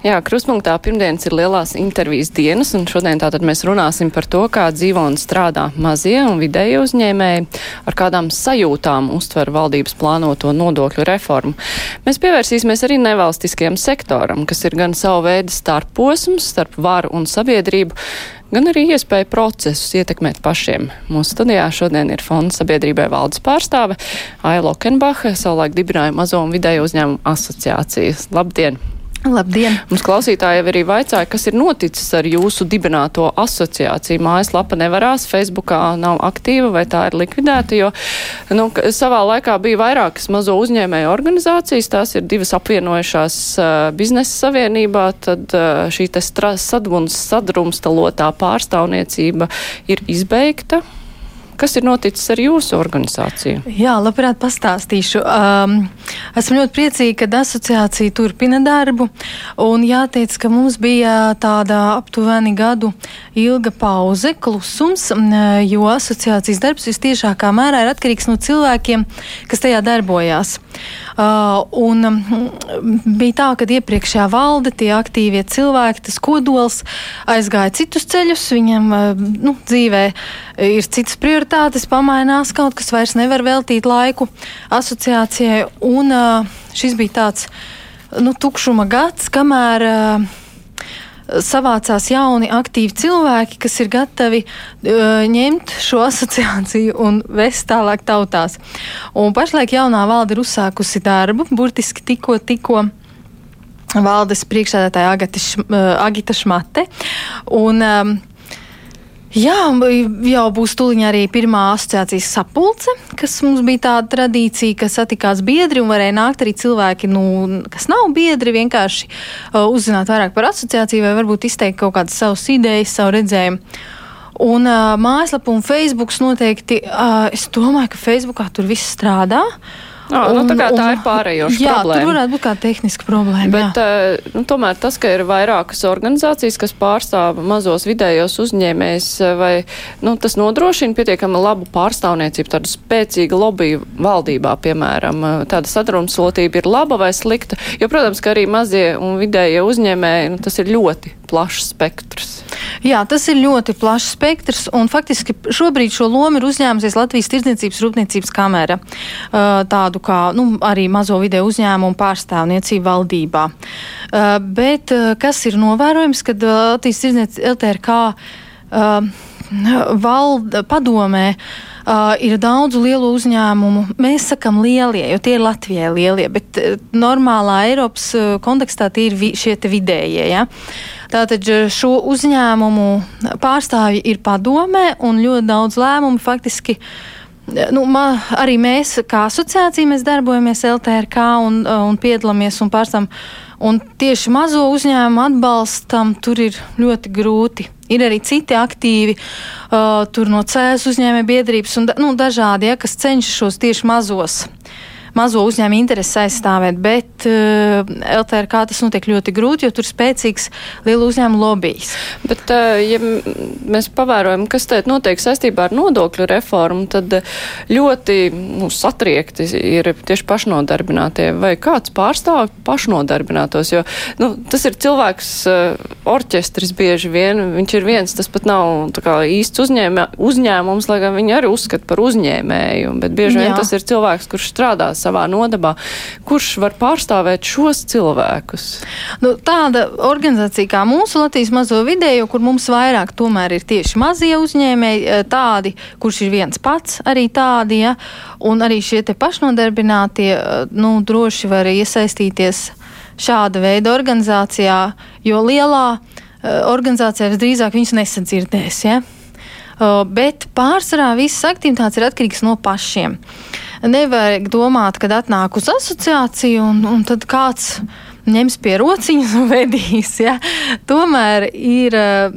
Jā, Kruspunktā pirmdienas ir lielās intervijas dienas, un šodien tātad mēs runāsim par to, kā dzīvo un strādā mazie un vidēji uzņēmēji, ar kādām sajūtām uztver valdības plānoto nodokļu reformu. Mēs pievērsīsimies arī nevalstiskajam sektoram, kas ir gan savu veidu starposms starp varu un sabiedrību, gan arī iespēja procesus ietekmēt pašiem. Mūsu studijā šodien ir Fonda sabiedrībai valdes pārstāve Aila Okenbacha, savulaik dibināja mazo un vidēju uzņēmumu asociācijas. Labdien! Labdien! Mums klausītāji arī vaicāja, kas ir noticis ar jūsu dibināto asociāciju. Mājaslapa nevarās, Facebookā nav aktīva vai tā ir likvidēta, jo nu, savā laikā bija vairākas mazo uzņēmēju organizācijas, tās ir divas apvienojušās uh, biznesa savienībā, tad uh, šī te sadruns, sadrumstalotā pārstāvniecība ir izbeigta. Kas ir noticis ar jūsu organizāciju? Jā, labprāt pastāstīšu. Um, esmu ļoti priecīga, ka asociācija turpina darbu. Jāteic, ka mums bija tāda aptuveni gadu ilga pauze, klusums, jo asociācijas darbs vistiešākā mērā ir atkarīgs no cilvēkiem, kas tajā darbojās. Uh, un um, bija tā, ka iepriekšējā valde, tie aktīvie cilvēki, tas kodols aizgāja citus ceļus, viņam uh, nu, dzīvē ir citas prioritātes, pamainās kaut kas, vairs nevar veltīt laiku asociācijai. Un uh, šis bija tāds nu, tukšuma gads, kamēr uh, savācās jauni, aktīvi cilvēki, kas ir gatavi uh, ņemt šo asociāciju un vest tālāk tautās. Un pašlaik jaunā valde ir uzsākusi darbu, burtiski tikko, tikko. Valdes priekšsēdētāja Agita Šmate. Un, um, Jā, jau būs tuliņā arī pirmā asociācijas sapulce, kas mums bija tāda tradīcija, ka satikās biedri un varēja nākt arī cilvēki, nu, kas nav biedri, vienkārši uh, uzzināt vairāk par asociāciju vai varbūt izteikt kaut kādas savas idejas, savu redzējumu. Un uh, mājaslapa un Facebook noteikti, uh, es domāju, ka Facebookā tur viss strādā. Uh, Oh, un, nu, tā, tā ir pārējoša jā, problēma. Jā, tur varētu būt kāda tehniska problēma. Bet uh, nu, tomēr tas, ka ir vairākas organizācijas, kas pārstāv mazos vidējos uzņēmējs, eh, vai nu, tas nodrošina pietiekami labu pārstāvniecību, tādu spēcīgu lobby valdībā, piemēram, eh, tāda sadrumslotība ir laba vai slikta. Jo, protams, ka arī mazie un vidējie uzņēmēji, nu, tas ir ļoti plašs spektrs. Jā, tas ir ļoti plašs spektrs, un faktiski šobrīd šo lomu ir uzņēmusies Latvijas Tirdzniecības Rūpniecības kamera, tādu kā nu, arī mazo video uzņēmumu pārstāvniecību valdībā. Bet kas ir novērojams, kad Latvijas Tirdzniecības LTRK valda padomē uh, ir daudz lielu uzņēmumu. Mēs sakam lielie, jo tie ir Latvijai lielie, bet uh, normālā Eiropas uh, kontekstā tie ir vi, šie vidējie. Ja? Tātad šo uzņēmumu pārstāvji ir padomē un ļoti daudz lēmumu faktiski. Nu, ma, arī mēs, kā asociācija, mēs darbojamies LTRK un, un piedalāmies un pārstāvam. Un tieši mazo uzņēmumu atbalstam tur ir ļoti grūti. Ir arī citi aktīvi, uh, tur no CS uzņēmē biedrības un nu, dažādi, ja, kas cenšas šos tieši mazos mazo uzņēmumu intereses aizstāvēt, bet uh, eh, LTRK tas notiek ļoti grūti, jo tur spēcīgs lielu uzņēmumu lobbyis. Bet, uh, ja mēs pavērojam, kas te notiek saistībā ar nodokļu reformu, tad eh, ļoti nu, satriekti ir tieši pašnodarbinātie vai kāds pārstāv pašnodarbinātos, jo nu, tas ir cilvēks uh, orķestris bieži vien, viņš ir viens, tas pat nav kā, īsts uzņēmē, uzņēmums, lai gan viņi arī uzskata par uzņēmēju, bet bieži Jā. vien tas ir cilvēks, kurš strādā savā nodabā. Kurš var pārstāvēt šos cilvēkus? Nu, tāda organizācija kā mūsu Latvijas mazo vidējo, kur mums vairāk tomēr ir tieši mazie uzņēmēji, eh, tādi, kurš ir viens pats, arī tādi, ja, un arī šie te pašnodarbinātie, eh, nu, droši var iesaistīties šāda veida organizācijā, jo lielā uh, organizācijā visdrīzāk viņus nesadzirdēs. Ja? Bet pārsvarā visas aktivitātes ir atkarīgas no pašiem. Uh, nevajag domāt, kad atnāk uz asociāciju un, un tad kāds ņems pie rociņas un vedīs. Ja? Tomēr ir uh,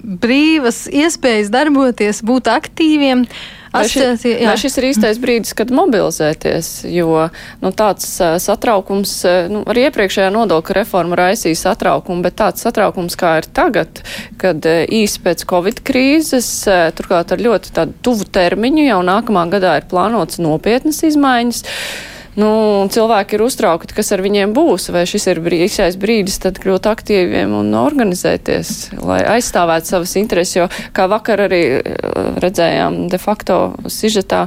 brīvas iespējas darboties, būt aktīviem. Vai, ši, vai šis ir īstais brīdis, kad mobilizēties, jo nu, tāds satraukums, nu, arī iepriekšējā nodokļa reforma raisīja satraukumu, bet tāds satraukums, kā ir tagad, kad īsi pēc Covid krīzes, turklāt ar ļoti tādu tuvu termiņu, jau nākamā gadā ir plānots nopietnas izmaiņas. Nu, cilvēki ir uztraukti, kas ar viņiem būs, vai šis ir brīsais brīdis tad kļūt aktīviem un organizēties, lai aizstāvētu savas intereses, jo kā vakar arī eh, redzējām de facto sižetā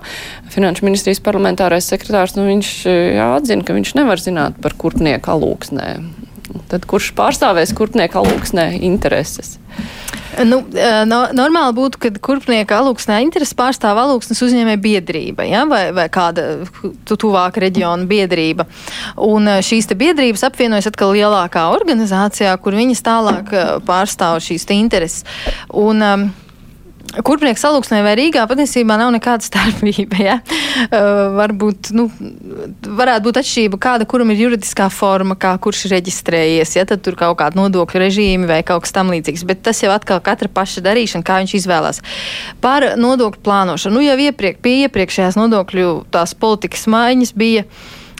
finanšu ministrijas parlamentārais sekretārs, nu viņš eh, jā, atzina, ka viņš nevar zināt par kurpnieku alūksnē. Tad kurš pārstāvēs kurpnieku alūksnē intereses? Nu, no, normāli būtu, ka kurpnieka alūksnē interesi pārstāv alūksnes uzņēmē biedrība, ja? vai, vai kāda tu, tuvāka reģiona biedrība. Un šīs te biedrības apvienojas atkal lielākā organizācijā, kur viņas tālāk pārstāv šīs te intereses. Un, um, Kurpnieks salūksnē vai Rīgā patiesībā nav nekāda starpība. Ja? Uh, varbūt, nu, varētu būt atšķirība, kāda kuram ir juridiskā forma, kā kurš ir reģistrējies, ja tad tur kaut kāda nodokļu režīmi vai kaut kas tam līdzīgs. Bet tas jau atkal katra paša darīšana, kā viņš izvēlās. Par nodokļu plānošanu. Nu, jau iepriek, pie iepriekšējās nodokļu tās politikas maiņas bija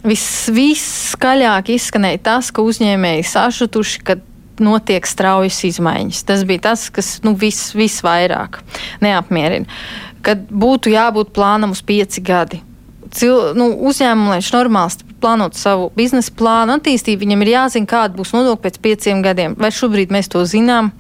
viss, viskaļāk izskanēja tas, ka uzņēmēji sašutuši, ka notiek straujas izmaiņas. Tas bija tas, kas nu, vis, visvairāk neapmierina. Kad būtu jābūt plānam uz pieci gadi. Cil, nu, uzņēmumam, lai viņš normāli plānotu savu biznesa plānu attīstību, viņam ir jāzina, kāda būs nodokļa pēc pieciem gadiem. Vai šobrīd mēs to zinām?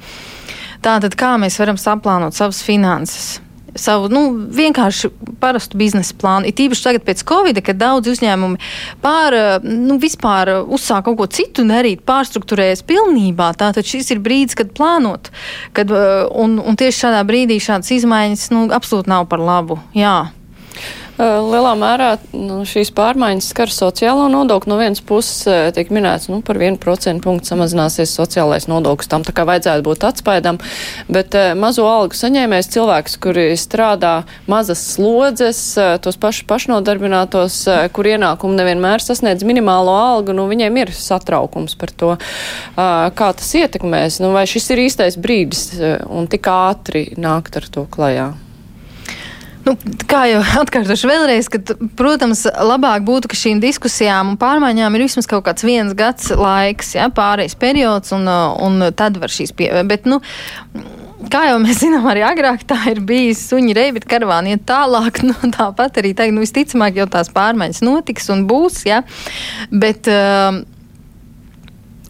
Tātad, kā mēs varam saplānot savas finanses? Savu nu, vienkārši parastu biznesa plānu. It īpaši tagad pēc Covid, kad daudz uzņēmumi pār, nu, vispār uzsāk kaut ko citu darīt, pārstruktūrējas pilnībā. Tātad šis ir brīdis, kad plānot. Kad, un, un tieši šādā brīdī šādas izmaiņas nu, absolūti nav par labu. Jā. Lielā mērā nu, šīs pārmaiņas skar sociālo nodokli. No vienas puses tiek minēts, nu, par 1% punktu samazināsies sociālais nodoklis. Tam tā kā vajadzētu būt atspēdam, bet mazo algu saņēmējs cilvēks, kuri strādā mazas slodzes, tos pašus pašnodarbinātos, kur ienākumi nevienmēr sasniedz minimālo algu, nu, viņiem ir satraukums par to, kā tas ietekmēs. Nu, vai šis ir īstais brīdis un tik ātri nākt ar to klajā? Nu, kā jau atkārtošu vēlreiz, ka, protams, labāk būtu, ka šīm diskusijām un pārmaiņām ir vismaz kaut kāds viens gads laiks, ja, pārējais periods, un, un tad var šīs pie. Bet, nu, Kā jau mēs zinām, arī agrāk tā ir bijis suņi reja, bet karavāni iet tālāk. Nu, tāpat arī tagad, nu, visticamāk, jau tās pārmaiņas notiks un būs. Ja? Bet, uh,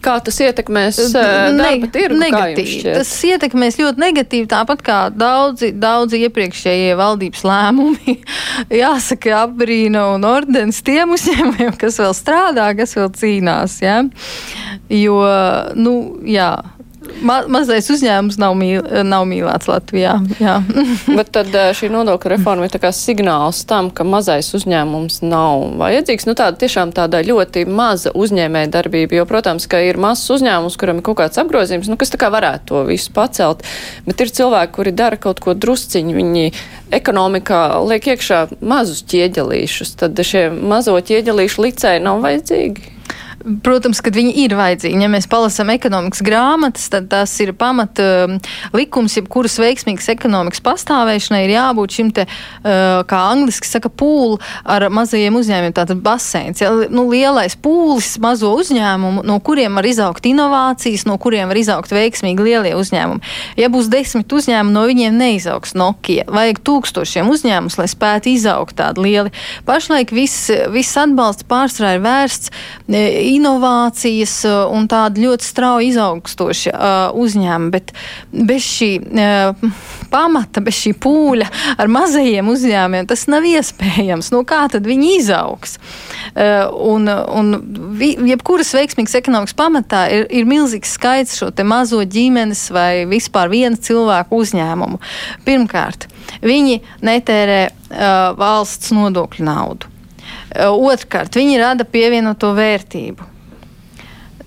Kā tas ietekmēs darba tirgu? Negatīvi. Tas ietekmēs ļoti negatīvi, tāpat kā daudzi, daudzi iepriekšējie valdības lēmumi. Jāsaka, apbrīna un ordens tiem uzņēmumiem, kas vēl strādā, kas vēl cīnās. Ja? Jo, nu, jā ma mazais uzņēmums nav, mīl nav mīlēts Latvijā. Bet tad šī nodokļa reforma ir signāls tam, ka mazais uzņēmums nav vajadzīgs. Nu, tāda tiešām tāda ļoti maza uzņēmē darbība, jo, protams, ka ir mazs uzņēmums, kuram ir kaut kāds apgrozījums, nu, kas tā kā varētu to visu pacelt. Bet ir cilvēki, kuri dara kaut ko drusciņu, viņi ekonomikā liek iekšā mazus ķieģelīšus, tad šie mazo ķieģelīšu licēji nav vajadzīgi. Protams, ka viņi ir vajadzīgi. Ja mēs palasām ekonomikas grāmatas, tad tas ir pamata um, likums, jebkuras veiksmīgas ekonomikas pastāvēšanai ir jābūt šim te, uh, kā angliski saka, pūlu ar mazajiem uzņēmumiem, tātad baseins. Ja, nu, lielais pūlis mazo uzņēmumu, no kuriem var izaugt inovācijas, no kuriem var izaugt veiksmīgi lielie uzņēmumi. Ja būs desmit uzņēmumi, no viņiem neizaugs Nokia. Vajag tūkstošiem uzņēmumus, lai spētu izaugt tādi lieli. Pašlaik viss, viss atbalsts pārsvarā ir vērsts inovācijas uh, un tāda ļoti strauji izaugstoša uh, uzņēmuma, bet bez šī uh, pamata, bez šī pūļa ar mazajiem uzņēmumiem tas nav iespējams. No kā tad viņi izaugs? Un, un jebkuras veiksmīgas ekonomikas pamatā ir, ir milzīgs skaits šo te mazo ģimenes vai vispār viena cilvēku uzņēmumu. Pirmkārt, viņi netērē uh, valsts nodokļu naudu. Otrkārt, viņi rada pievienoto vērtību.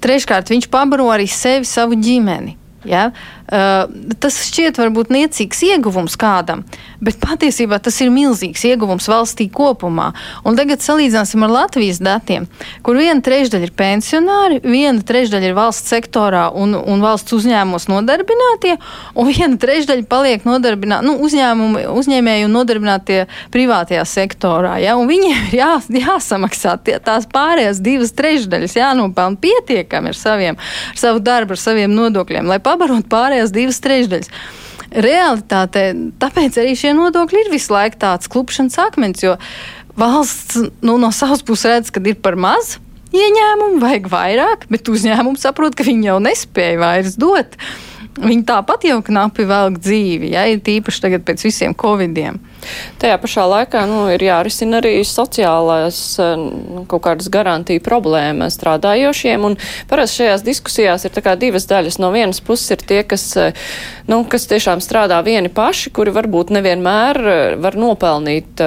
Treškārt, viņš pabaro arī sevi, savu ģimeni. Ja? Uh, tas šķiet varbūt niecīgs ieguvums kādam, bet patiesībā tas ir milzīgs ieguvums valstī kopumā. Un tagad salīdzināsim ar Latvijas datiem, kur viena trešdaļa ir pensionāri, viena trešdaļa ir valsts sektorā un, un valsts uzņēmumos nodarbinātie, un viena trešdaļa paliek nodarbināti, nu, uzņēmumi, uzņēmēji un nodarbinātie privātajā sektorā. Ja? Un viņiem ir jā, jāsamaksā tie, tās pārējās divas trešdaļas, jānopelna pietiekami ar, saviem, ar savu darbu, ar saviem nodokļiem, lai pabarot pārējās pārējās divas trešdaļas. Realitātē, tāpēc arī šie nodokļi ir visu laiku tāds klupšanas akmens, jo valsts nu, no savas puses redz, ka ir par maz ieņēmumu, vajag vairāk, bet uzņēmums saprot, ka viņi jau nespēja vairs dot. Viņi tāpat jau knapi velk dzīvi, ja ir tīpaši tagad pēc visiem covidiem. Tajā pašā laikā nu, ir jārisina arī sociālās eh, nu, kaut kādas garantija problēmas strādājošiem. Parasti šajās diskusijās ir divas daļas. No vienas puses ir tie, kas, eh, nu, kas tiešām strādā vieni paši, kuri varbūt nevienmēr eh, var nopelnīt,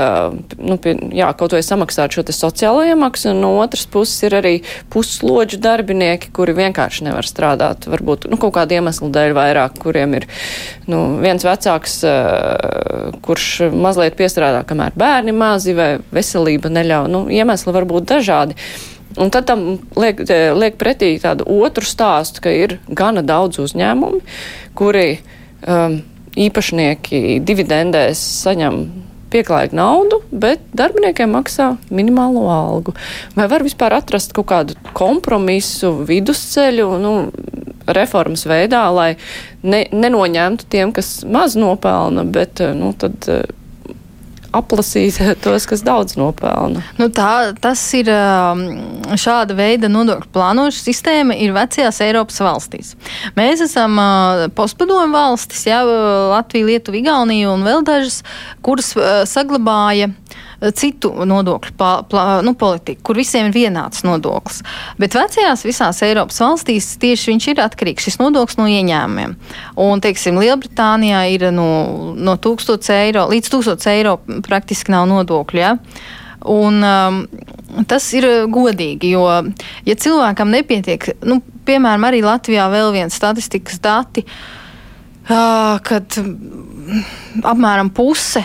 nu, pie, jā, kaut vai samaksāt šo sociālo iemaksu. No otras puses ir arī puslodžu darbinieki, kuri vienkārši nevar strādāt. Varbūt nu, kaut kādu iemeslu dēļ vairāk, kuriem ir nu, viens vecāks, kurš mazliet piestrādā, kamēr bērni mazi vai veselība neļauj. Nu, iemesli var būt dažādi. Un tad tam liek, liek pretī tādu otru stāstu, ka ir gana daudz uzņēmumi, kuri um, īpašnieki dividendēs saņem pieklājīgu naudu, bet darbiniekiem maksā minimālo algu. Vai var vispār atrast kaut kādu kompromisu, vidusceļu, nu, reformas veidā, lai ne, nenoņemtu tiem, kas maz nopelna, bet, nu, tad aplasīt tos, kas daudz nopelna. Nu tā, tas ir um, šāda veida nodokļu plānošanas sistēma ir vecajās Eiropas valstīs. Mēs esam uh, postpadomu valstis, jā, Latvija, Lietuva, Igaunija un vēl dažas, kuras uh, saglabāja uh, citu nodokļu pā, plā, nu, politiku, kur visiem ir vienāds nodoklis. Bet vecajās visās Eiropas valstīs tieši viņš ir atkarīgs šis nodoklis no ieņēmumiem. Un, teiksim, Lielbritānijā ir no, no 1000 eiro līdz 1000 eiro praktiski nav nodokļu. Ja? Un, um, tas ir godīgi, jo, ja cilvēkam nepietiek, nu, piemēram, arī Latvijā vēl viens statistikas dati, uh, kad apmēram puse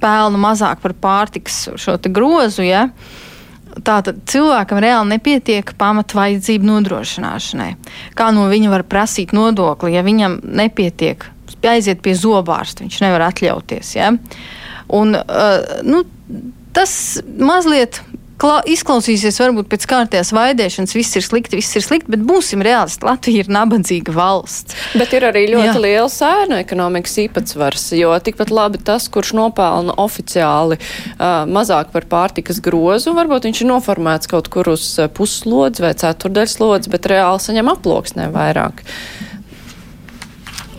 pelnu mazāk par pārtiks šo grozu. Ja? Tātad cilvēkam reāli nepietiek pamatvajadzību nodrošināšanai. Kā no viņa var prasīt nodokli, ja viņam nepietiek aiziet pie zobārsta, viņš nevar atļauties. Ja? Un, uh, nu, tas mazliet Kla, izklausīsies varbūt pēc kārtējās vaidēšanas, viss ir slikti, viss ir slikti, bet būsim realisti. Latvija ir nabadzīga valsts. Bet ir arī ļoti Jā. liels ēnu ekonomikas īpatsvars, jo tikpat labi tas, kurš nopelna oficiāli uh, mazāk par pārtikas grozu, varbūt viņš ir noformēts kaut kur uz puslodzi vai ceturdaļslodzi, bet reāli saņem aploksnē vairāk.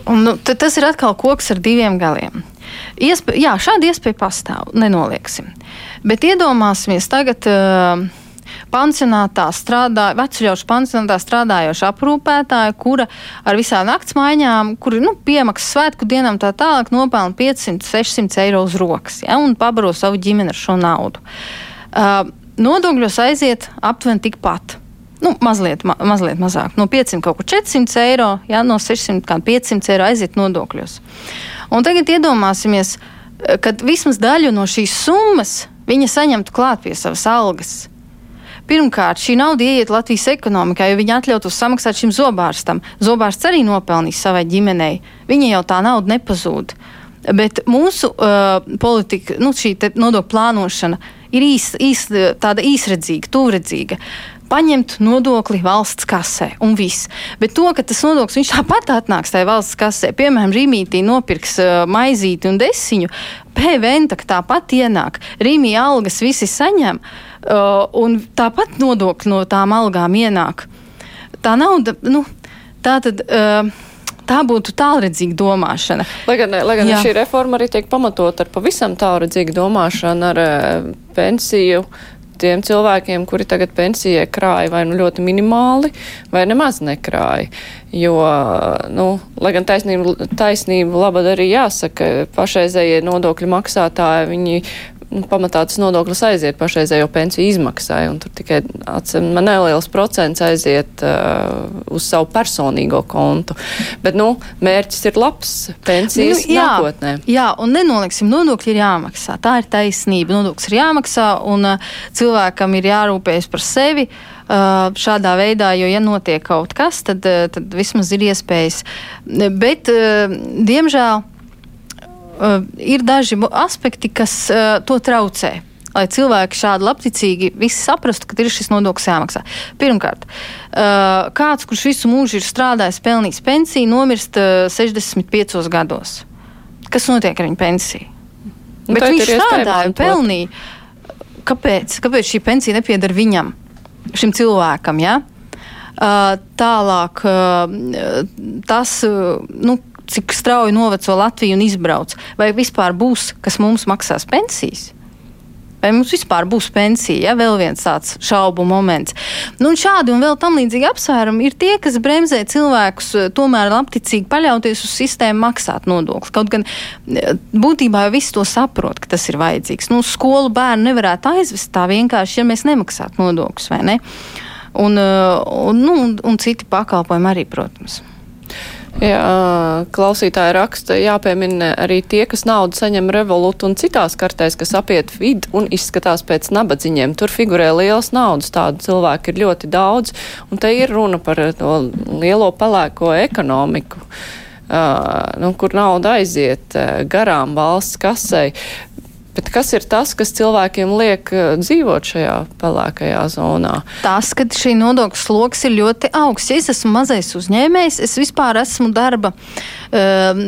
Un, nu, tas ir atkal koks ar diviem galiem. Iespē, jā, šāda iespēja pastāv, nenolieksim. Bet iedomāsimies tagad. Uh, pansionātā strādā, vecļaušu pansionātā strādājoša aprūpētāja, kura ar visām naktsmaiņām, kur nu, piemaksas svētku dienām tā tālāk nopelna 500-600 eiro uz rokas ja, un pabaro savu ģimeni ar šo naudu. Uh, nodokļos aiziet aptuveni tikpat. Nu, mazliet, ma mazliet mazāk, no 500 kaut kur 400 eiro, ja, no 600 kā 500 eiro aiziet nodokļos. Un tagad iedomāsimies, eh, kad vismaz daļu no šīs summas viņa saņemtu klāt pie savas algas. Pirmkārt, šī nauda ieiet Latvijas ekonomikā, jo viņi atļautu samaksāt šim zobārstam. Zobārsts arī nopelnīs savai ģimenei. Viņa jau tā nauda nepazūd. Bet mūsu uh, politika, nu, šī nodokļu plānošana ir īs, īs, tāda īsredzīga, tuvredzīga paņemt nodokli valsts kasē un viss. Bet to, ka tas nodoklis viņš tāpat atnāks tajā valsts kasē, piemēram, Rīmītī nopirks uh, maizīti un desiņu, PVN tā tāpat ienāk, Rīmī algas visi saņem, uh, un tāpat nodokļi no tām algām ienāk. Tā nauda, nu, tā tad. Uh, tā būtu tālredzīga domāšana. Lai gan, lai gan šī reforma arī tiek pamatot ar pavisam tālredzīgu domāšanu, ar pensiju tiem cilvēkiem, kuri tagad pensijai krāja vai nu ļoti minimāli, vai nemaz nekrāja. Jo, nu, lai gan taisnība, taisnība labad arī jāsaka, pašreizējie nodokļu maksātāji, viņi nu, pamatā tas nodoklis aiziet pašreizējo pensiju izmaksai, un tur tikai atcīm, neliels procents aiziet uh, uz savu personīgo kontu. Bet, nu, mērķis ir labs pensijas nu, jā, nākotnē. Jā, un nenoliksim, nodokļi ir jāmaksā. Tā ir taisnība. Nodoklis ir jāmaksā, un uh, cilvēkam ir jārūpējas par sevi. Uh, šādā veidā, jo, ja notiek kaut kas, tad, uh, tad vismaz ir iespējas. Bet, uh, diemžēl, uh, ir daži aspekti, kas uh, to traucē. Lai cilvēki šādi labticīgi visi saprastu, ka ir šis nodoklis jāmaksā. Pirmkārt, uh, kāds, kurš visu mūžu ir strādājis, pelnījis pensiju, nomirst uh, 65 gados. Kas notiek ar viņa pensiju? Nu, Bet viņš strādāja un pelnīja. Kāpēc? Kāpēc šī pensija nepieder viņam, šim cilvēkam? Ja? Uh, tālāk, uh, tas, uh, nu, cik strauji noveco Latviju un izbrauc. Vai vispār būs, kas mums maksās pensijas? Vai mums vispār būs pensija? Ja? Vēl viens tāds šaubu moments. Nu, šādi un vēl tam līdzīgi apsvērumi ir tie, kas bremzē cilvēkus eh, tomēr labticīgi paļauties uz sistēmu maksāt nodokli. Kaut gan eh, būtībā jau viss to saprot, ka tas ir vajadzīgs. Nu, skolu bērnu nevarētu aizvest tā vienkārši, ja mēs nemaksātu nodokļus, vai ne? Un, eh, un, nu, un, un citi pakalpojumi arī, protams. Jā, klausītāja raksta, jāpiemina arī tie, kas naudu saņem revolūtu un citās kartēs, kas apiet vidu un izskatās pēc nabadziņiem. Tur figurē liels naudas, tādu cilvēku ir ļoti daudz, un te ir runa par to lielo pelēko ekonomiku. Uh, nu, kur nauda aiziet uh, garām valsts kasei. Bet kas ir tas, kas cilvēkiem liek eh, dzīvot šajā pelēkajā zonā? Tas, ka šī nodokļu sloks ir ļoti augsts. Ja es esmu mazais uzņēmējs, es vispār esmu darba, uh,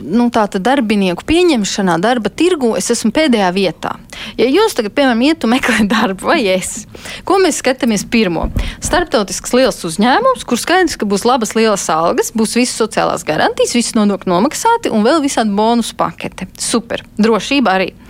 nu, tāda darbinieku pieņemšanā, darba tirgu, es esmu pēdējā vietā. Ja jūs tagad, piemēram, ietu meklēt darbu, vai es, ko mēs skatāmies pirmo? Starptautisks liels uzņēmums, kur skaidrs, ka būs labas lielas algas, būs visas sociālās garantijas, visas nodokļi nomaksāti un vēl visādi bonus pakete. Super, drošība arī.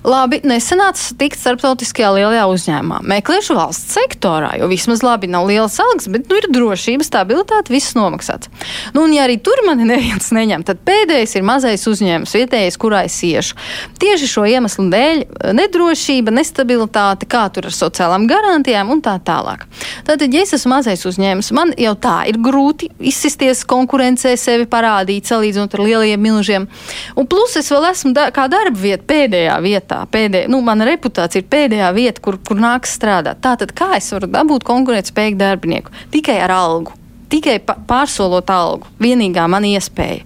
Labi, nesanāca tikt starptautiskajā lielajā uzņēmumā. Meklēšu valsts sektorā, jo vismaz labi nav lielas algas, bet nu, ir drošība, stabilitāte, viss nomaksāts. Nu, un, ja arī tur mani neviens neņem, tad pēdējais ir mazais uzņēmums, vietējais, kurā es iešu. Tieši šo iemeslu dēļ - nedrošība, nestabilitāte, kā tur ar sociālām garantijām un tā tālāk. Tātad, ja es esmu mazais uzņēmums, man jau tā ir grūti izsisties konkurencē, sevi parādīt, salīdzinot ar lielajiem milžiem. Un plus es vēl esmu da kā darba vieta pēdējā vietā vietā, pēdējā, nu, mana reputācija ir pēdējā vieta, kur, kur nāks strādāt. Tātad, kā es varu dabūt konkurētspējīgu darbinieku? Tikai ar algu, tikai pārsolot algu. Vienīgā mana iespēja.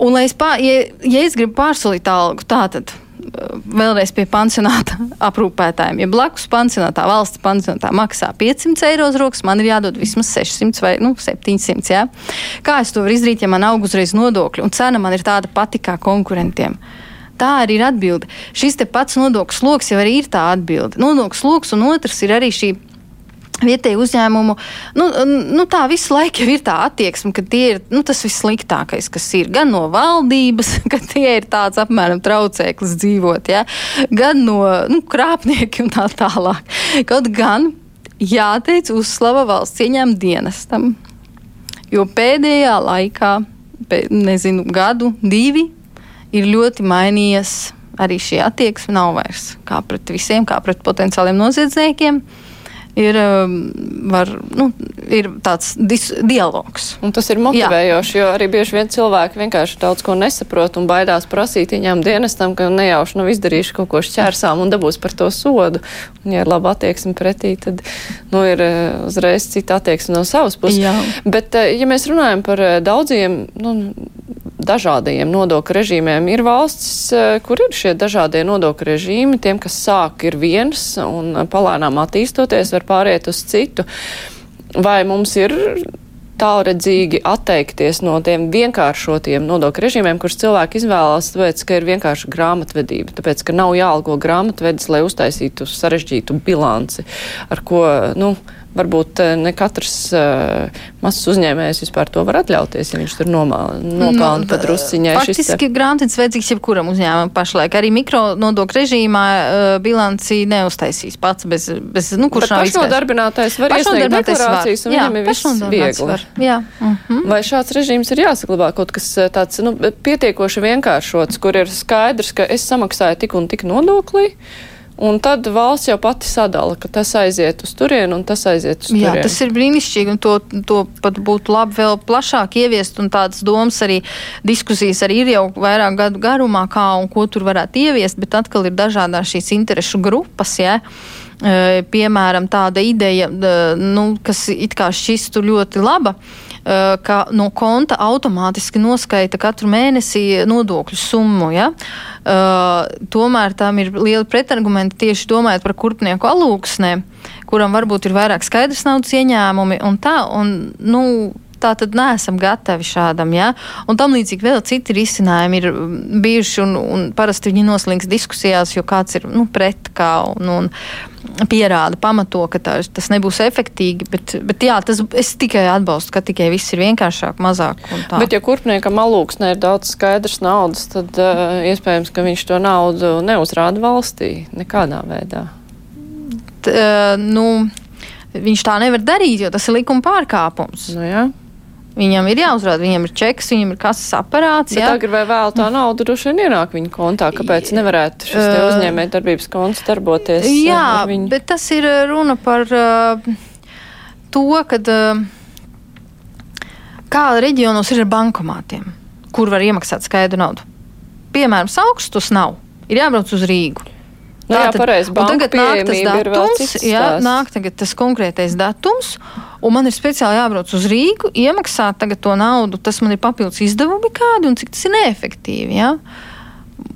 Un, es pār, ja, ja es gribu pārsolīt algu, tātad uh, vēlreiz pie pansionāta aprūpētājiem. Ja blakus pansionātā valsts pansionātā maksā 500 eiro uz rokas, man ir jādod vismaz 600 vai nu, 700. Jā. Kā es to varu izdarīt, ja man aug uzreiz nodokļi un cena man ir tāda pati kā konkurentiem? Tā arī ir atbilde. Šis te pats nodokļu sloks jau arī ir tā atbilde. Nodokļu sloks un otrs ir arī šī vietēju uzņēmumu, nu, nu, tā visu laiku ir tā attieksme, ka tie ir nu, tas vissliktākais, kas ir gan no valdības, ka tie ir tāds apmēram traucēklis dzīvot, ja? gan no nu, krāpnieki un tā tālāk. Kaut gan jāteic uzslava valsts ieņēmuma dienestam, jo pēdējā laikā, pē, nezinu, gadu, divi ir ļoti mainījies arī šī attieksme. Nav vairs kā pret visiem, kā pret potenciāliem noziedzniekiem. Ir, um, var, nu, ir tāds dis, dialogs. Un tas ir motivējoši, Jā. jo arī bieži vien cilvēki vienkārši daudz ko nesaprot un baidās prasīt viņām dienestam, ka nejauši nav izdarījuši kaut ko šķērsām un dabūs par to sodu. Un, ja ir laba attieksme pretī, tad nu, ir uh, uzreiz cita attieksme no savas puses. Jā. Bet, uh, ja mēs runājam par uh, daudziem nu, dažādajiem nodokļu režīmiem. Ir valstis, eh, kur ir šie dažādie nodokļu režīmi, tiem, kas sāk ir viens un palēnām attīstoties, var pāriet uz citu. Vai mums ir tālredzīgi atteikties no tiem vienkāršotiem nodokļu režīmiem, kurus cilvēki izvēlās, tāpēc, ka ir vienkārši grāmatvedība, tāpēc, ka nav jāalgo grāmatvedis, lai uztaisītu sarežģītu bilanci, ar ko, nu, varbūt eh, ne katrs uh, mazs uzņēmējs vispār to var atļauties, ja viņš tur nopelna nu, pat drusciņai. Faktiski te... grāmatas vajadzīgs jebkuram uzņēmumam pašlaik. Arī mikro nodokļu režīmā uh, bilanci neuztaisīs pats bez, bez nu, kurš Bet nav pašnodarbinātais var iesniegt deklarācijas un jā, viņam ir viss viegli. Var. Jā. Uh -huh. Vai šāds režīms ir jāsaglabā kaut kas tāds nu, pietiekoši vienkāršots, kur ir skaidrs, ka es samaksāju tik un tik nodoklī? Un tad valsts jau pati sadala, ka tas aiziet uz turieni un tas aiziet uz turieni. Jā, tas ir brīnišķīgi, un to, to pat būtu labi vēl plašāk ieviest, un tādas domas arī diskusijas arī ir jau vairāk gadu garumā, kā un ko tur varētu ieviest, bet atkal ir dažādās šīs interešu grupas, jā. Ja? Piemēram, tāda ideja, nu, kas it kā šķistu ļoti laba, Eh, ka no konta automātiski noskaita katru mēnesi nodokļu summu. Ja? Uh, tomēr tam ir liela pretargumenta tieši domājot par kurpnieku alūksnēm, kuram varbūt ir vairāk skaidrs naudas ieņēmumi un tā. Un, nu, tā tad neesam gatavi šādam. Ja? Un tam līdzīgi vēl citi risinājumi ir mm, bijuši, un, un parasti viņi noslīgs diskusijās, jo kāds ir nu, pret kā un, un pierāda, pamato, ka tā, tas nebūs efektīgi. Bet, bet jā, tas es tikai atbalstu, ka tikai viss ir vienkāršāk, mazāk. Bet, ja kurpniekam alūksnē ir daudz skaidrs naudas, tad uh, iespējams, ka viņš to naudu neuzrāda valstī nekādā veidā. T, uh, nu, viņš tā nevar darīt, jo tas ir likuma pārkāpums. Nu, jā. Viņam ir jāuzrāda, viņam ir čeks, viņam ir kases aparāts. Bet agrāk vai vēl tā nauda droši vien ienāk viņa kontā. Kāpēc nevarētu šis uh, uzņēmēja darbības konts darboties? Jā, bet tas ir runa par uh, to, kad, uh, kā reģionos ir ar bankomātiem, kur var iemaksāt skaidru naudu. Piemēram, augstus nav. Ir jābrauc uz Rīgu. Nu, jā, pareizi. Tagad nāk tas datums, jā, nāk tagad tas konkrētais datums, un man ir speciāli jābrauc uz Rīgu, iemaksāt tagad to naudu, tas man ir papildus izdevumi kādi, un cik tas ir neefektīvi, jā.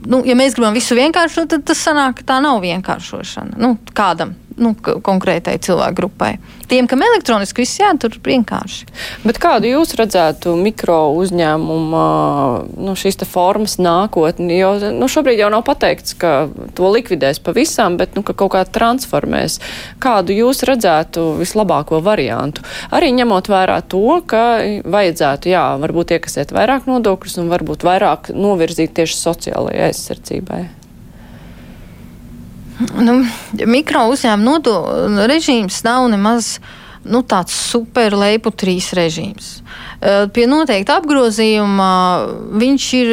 Nu, ja mēs gribam visu vienkāršot, tad tas sanāk, ka tā nav vienkāršošana. Nu, kādam nu, konkrētai cilvēku grupai. Tiem, kam elektroniski viss jātur vienkārši. Bet kādu jūs redzētu mikro uzņēmumu nu, šīs formas nākotni? Jo nu, šobrīd jau nav pateikts, ka to likvidēs pavisam, bet nu, ka kaut kā transformēs. Kādu jūs redzētu vislabāko variantu? Arī ņemot vērā to, ka vajadzētu, jā, varbūt iekasēt vairāk nodokļus un varbūt vairāk novirzīt tieši sociālajai aizsardzībai. Nu, mikro uzņēmuma nodo režīms nav nemaz nu, tāds super leipu trīs režīms. Pie noteikta apgrozījuma viņš ir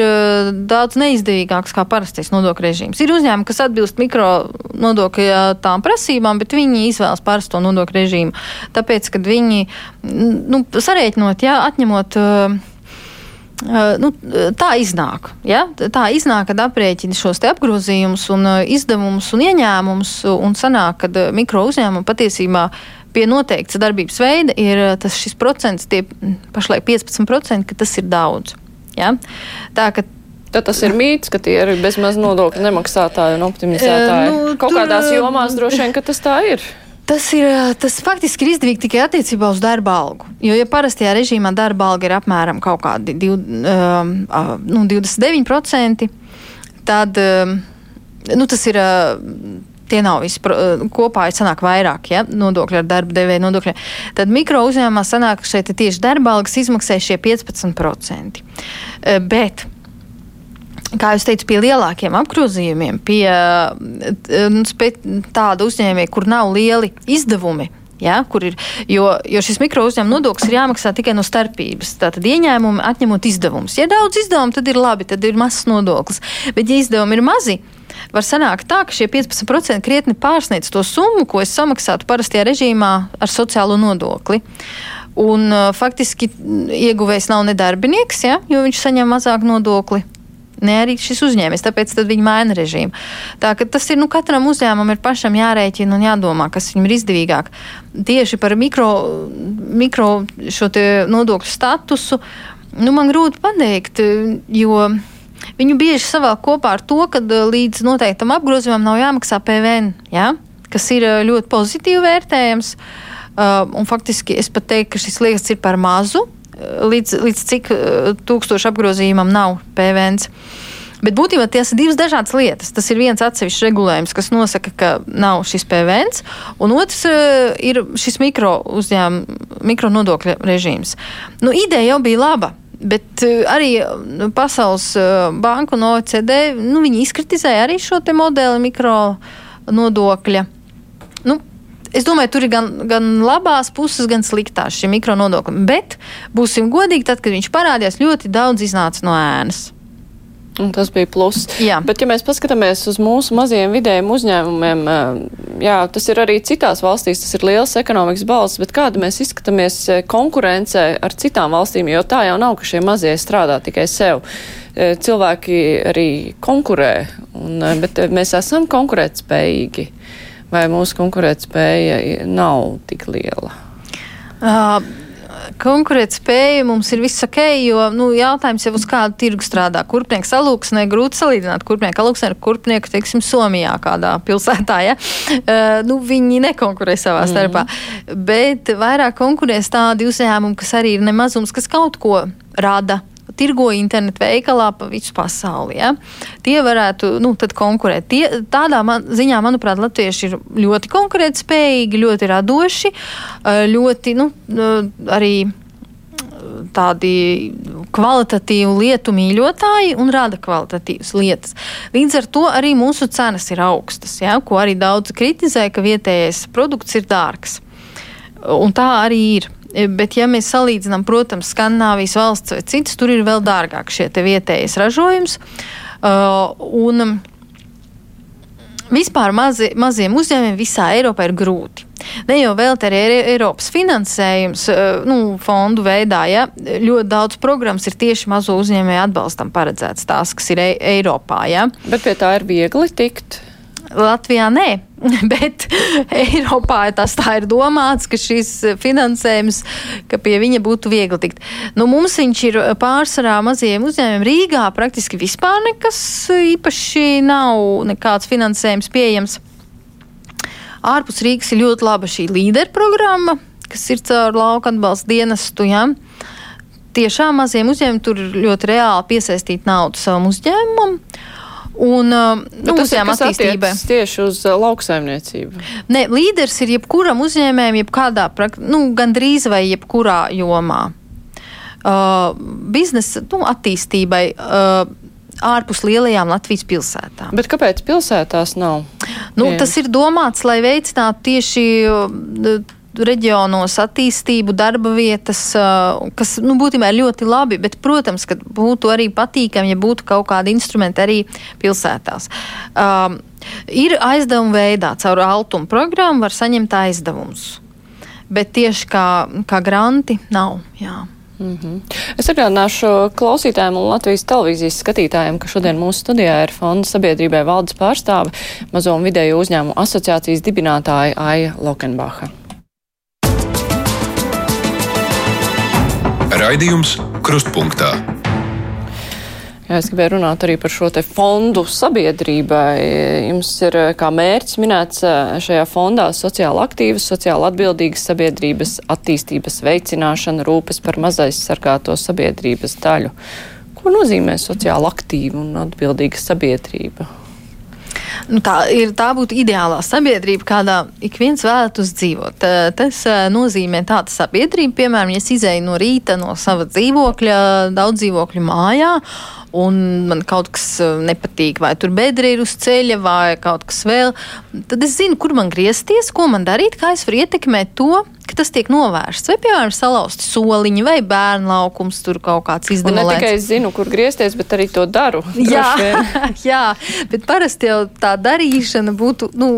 daudz neizdevīgāks kā parastais nodokļu režīms. Ir uzņēmumi, kas atbilst mikro nodokļu tām prasībām, bet viņi izvēlas parasto nodokļu režīmu. Tāpēc, kad viņi nu, sarēķinot, jā, atņemot nu, tā iznāk. Ja? Tā iznāk, kad aprēķina šos apgrozījumus, un izdevumus un ieņēmumus, un sanāk, ka mikro uzņēmumi patiesībā pie noteikts darbības veida ir tas šis procents, tie pašlaik 15%, ka tas ir daudz. Ja? Tā, ka Tad tas ir mīts, ka tie ir bezmaz nodokļu nemaksātāji un optimizētāji. Nu, Kaut tur, kādās jomās droši vien, ka tas tā ir. Tas, ir, tas faktiski ir izdevīgi tikai attiecībā uz darba algu. Jo, ja parastajā režīmā darba alga ir apmēram kaut kādi div, um, nu, 29%, tad um, nu, tas ir. Uh, tie nav visi kopā, ir sanāk vairāk, ja, nodokļi ar darba devēju nodokļiem. Tad mikro uzņēmumā sanāk, šeit tieši darba algas izmaksā šie 15%. Uh, bet kā jau teicu, pie lielākiem apgrozījumiem, pie eh, nu, tāda uzņēmēja, kur nav lieli izdevumi. Ja, ir, jo, jo šis mikro uzņēmuma nodoklis ir jāmaksā tikai no starpības. Tātad ieņēmumi atņemot izdevumus. Ja daudz izdevumu, tad ir labi, tad ir mazs nodoklis. Bet, ja izdevumi ir mazi, var sanākt tā, ka šie 15% krietni pārsniedz to summu, ko es samaksātu parastajā režīmā ar sociālo nodokli. Un, uh, faktiski ieguvējs nav nedarbinieks, ja, jo viņš saņem mazāk nodokli ne arī šis uzņēmējs, tāpēc viņi maina režīmu. Tā, tas ir nu, katram uzņēmumam ir pašam jārēķina un jādomā, kas viņam ir izdevīgāk. Tieši par mikro, mikro šo nodokļu statusu nu, man grūti pateikt, jo viņu bieži savēl kopā ar to, ka līdz noteiktam apgrozījumam nav jāmaksā PVN, ja? kas ir ļoti pozitīvi vērtējams. Uh, un faktiski es pat teiktu, ka šis liekas ir par mazu līdz, līdz cik tūkstošu apgrozījumam nav PVN. Bet būtībā tas ir divas dažādas lietas. Tas ir viens atsevišķs regulējums, kas nosaka, ka nav šis PVN, un otrs uh, ir šis mikro uzņēmuma, mikro nodokļa režīms. Nu, ideja jau bija laba. Bet uh, arī nu, Pasaules banka un OECD nu, izkritizēja arī šo modeli mikro nodokļa. Nu, Es domāju, tur ir gan, gan labās puses, gan sliktās šī mikronodokļa. Bet, būsim godīgi, tad, kad viņš parādījās, ļoti daudz iznāca no ēnas. Un tas bija pluss. Jā. Bet, ja mēs paskatāmies uz mūsu mazajiem vidējiem uzņēmumiem, jā, tas ir arī citās valstīs, tas ir liels ekonomikas balsts, bet kāda mēs izskatāmies konkurencē ar citām valstīm, jo tā jau nav, ka šie mazie strādā tikai sev. Cilvēki arī konkurē, un, bet mēs esam konkurētspējīgi, vai mūsu konkurētspēja nav tik liela? Uh, konkurētspēja mums ir viss ok, jo nu, jautājums jau uz kādu tirgu strādā. Kurpnieks alūksnē grūti salīdzināt. Kurpnieku alūksnē ar kurpnieku, teiksim, Somijā kādā pilsētā. Ja? Uh, nu, viņi nekonkurē savā mm. starpā. Bet vairāk konkurēs tādi uzņēmumi, kas arī ir nemazums, kas kaut ko rada tirgo internetu veikalā pa visu pasauli. Ja? Tie varētu nu, konkurēt. Tie, tādā man, ziņā, manuprāt, latvieši ir ļoti konkurētspējīgi, ļoti radoši, eh, ļoti nu, arī tādi kvalitatīvu lietu mīļotāji un rada kvalitatīvas lietas. Līdz ar to arī mūsu cenas ir augstas, ja, ko arī daudz kritizē, ka vietējais produkts ir dārgs. Un tā arī ir. E, bet, ja mēs salīdzinām, protams, Skandināvijas valsts vai citas, tur ir vēl dārgāk šie vietējais ražojums. Uh, un vispār mazi, maziem uzņēmumiem visā Eiropā ir grūti. Ne jau vēl te ir Eiropas finansējums, uh, nu, fondu veidā, ja ļoti daudz programmas ir tieši mazo uzņēmēju atbalstam paredzēts, tās, kas ir e Eiropā. Ja. Bet pie tā ir viegli tikt. Latvijā nē, bet Eiropā tas tā ir domāts, ka šis finansējums, ka pie viņa būtu viegli tikt. Nu, mums viņš ir pārsvarā mazajiem uzņēmumiem Rīgā praktiski vispār nekas īpaši nav nekāds finansējums pieejams. Ārpus Rīgas ir ļoti laba šī līderprogramma, kas ir caur lauka atbalsta dienestu. Ja? Tiešām maziem uzņēmumiem tur ļoti reāli piesaistīt naudu savam uzņēmumam. Un, uh, nu, tas ir attīstība tieši uz uh, lauksaimniecību. Nē, līderis ir jebkuram uzņēmējam, jebkādā, nu, gandrīz vai jebkurā jomā. Uh, biznesa nu, attīstībai. Uh, ārpus lielajām Latvijas pilsētām. Bet kāpēc pilsētās nav? Nu, Jā. tas ir domāts, lai veicinātu tieši uh, reģionos attīstību, darba vietas, kas nu, būtībā ir ļoti labi, bet, protams, ka būtu arī patīkami, ja būtu kaut kādi instrumenti arī pilsētās. Um, ir aizdevuma veidā, caur Altuma programmu var saņemt aizdevumus, bet tieši kā, kā granti nav. Jā. Mm -hmm. Es atgādināšu klausītājiem un Latvijas televīzijas skatītājiem, ka šodien mūsu studijā ir fonda sabiedrībai valdes pārstāve mazo un vidēju uzņēmumu asociācijas dibinātāja Aija Lokenbacha. Raidījums Krustpunktā. Jā, es gribēju runāt arī par šo te fondu sabiedrībai. Jums ir kā mērķis minēts šajā fondā sociāli aktīvas, sociāli atbildīgas sabiedrības attīstības veicināšana, rūpes par mazais sargāto sabiedrības daļu. Ko nozīmē sociāli aktīva un atbildīga sabiedrība? Nu, tā, ir, tā būtu ideālā sabiedrība, kādā ik viens vēlētos dzīvot. Tas nozīmē tāda sabiedrība, piemēram, ja es izēju no rīta no sava dzīvokļa, daudz dzīvokļu mājā un man kaut kas nepatīk, vai tur bedra ir uz ceļa, vai kaut kas vēl, tad es zinu, kur man griezties, ko man darīt, kā es varu ietekmēt to, tas tiek novērsts. Vai, piemēram, salauzti soliņi, vai bērnu laukums tur kaut kāds izdevums. Ne tikai es zinu, kur griezties, bet arī to daru. Jā, jā, bet parasti jau tā darīšana būtu nu,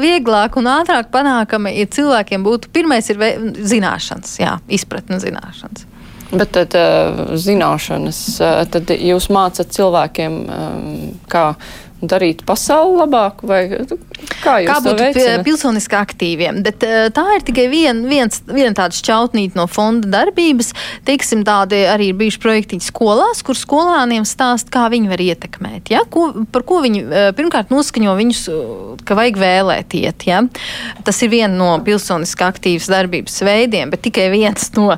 vieglāk un ātrāk panākama, ja cilvēkiem būtu pirmais ir zināšanas, jā, izpratne zināšanas. Bet tad zināšanas, tad jūs mācat cilvēkiem, kā darīt pasauli labāku, vai kā jūs Kā to būt veicināt? pilsoniski aktīviem? Bet, eh, tā ir tikai vien, viens, viena tāda šķautnīte no fonda darbības. Teiksim, tādi arī ir bijuši projektiņi skolās, kur skolāniem stāst, kā viņi var ietekmēt. Ja? Ko, par ko viņi eh, pirmkārt noskaņo viņus, eh, ka vajag vēlēt iet. Ja? Tas ir viena no pilsoniski aktīvas darbības veidiem, bet tikai viens no.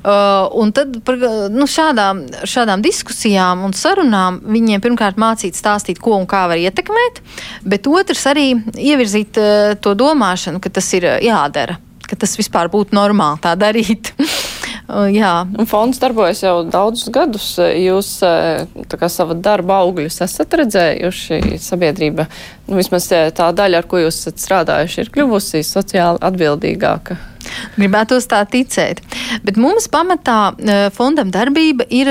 Uh, un tad par nu, šādām, šādām diskusijām un sarunām viņiem pirmkārt mācīt stāstīt, ko un kā var ietekmēt, bet otrs arī ievirzīt uh, to domāšanu, ka tas ir uh, jādara, ka tas vispār būtu normāli tā darīt. Uh, jā, fonds darbojas jau daudzus gadus. Jūs eh, kā sava darba augļus esat redzējuši sabiedrība. Nu, vismaz eh, tā daļa, ar ko jūs esat strādājuši, ir kļuvusi sociāli atbildīgāka. Gribētos tā ticēt. Bet mums pamatā eh, fondam darbība ir.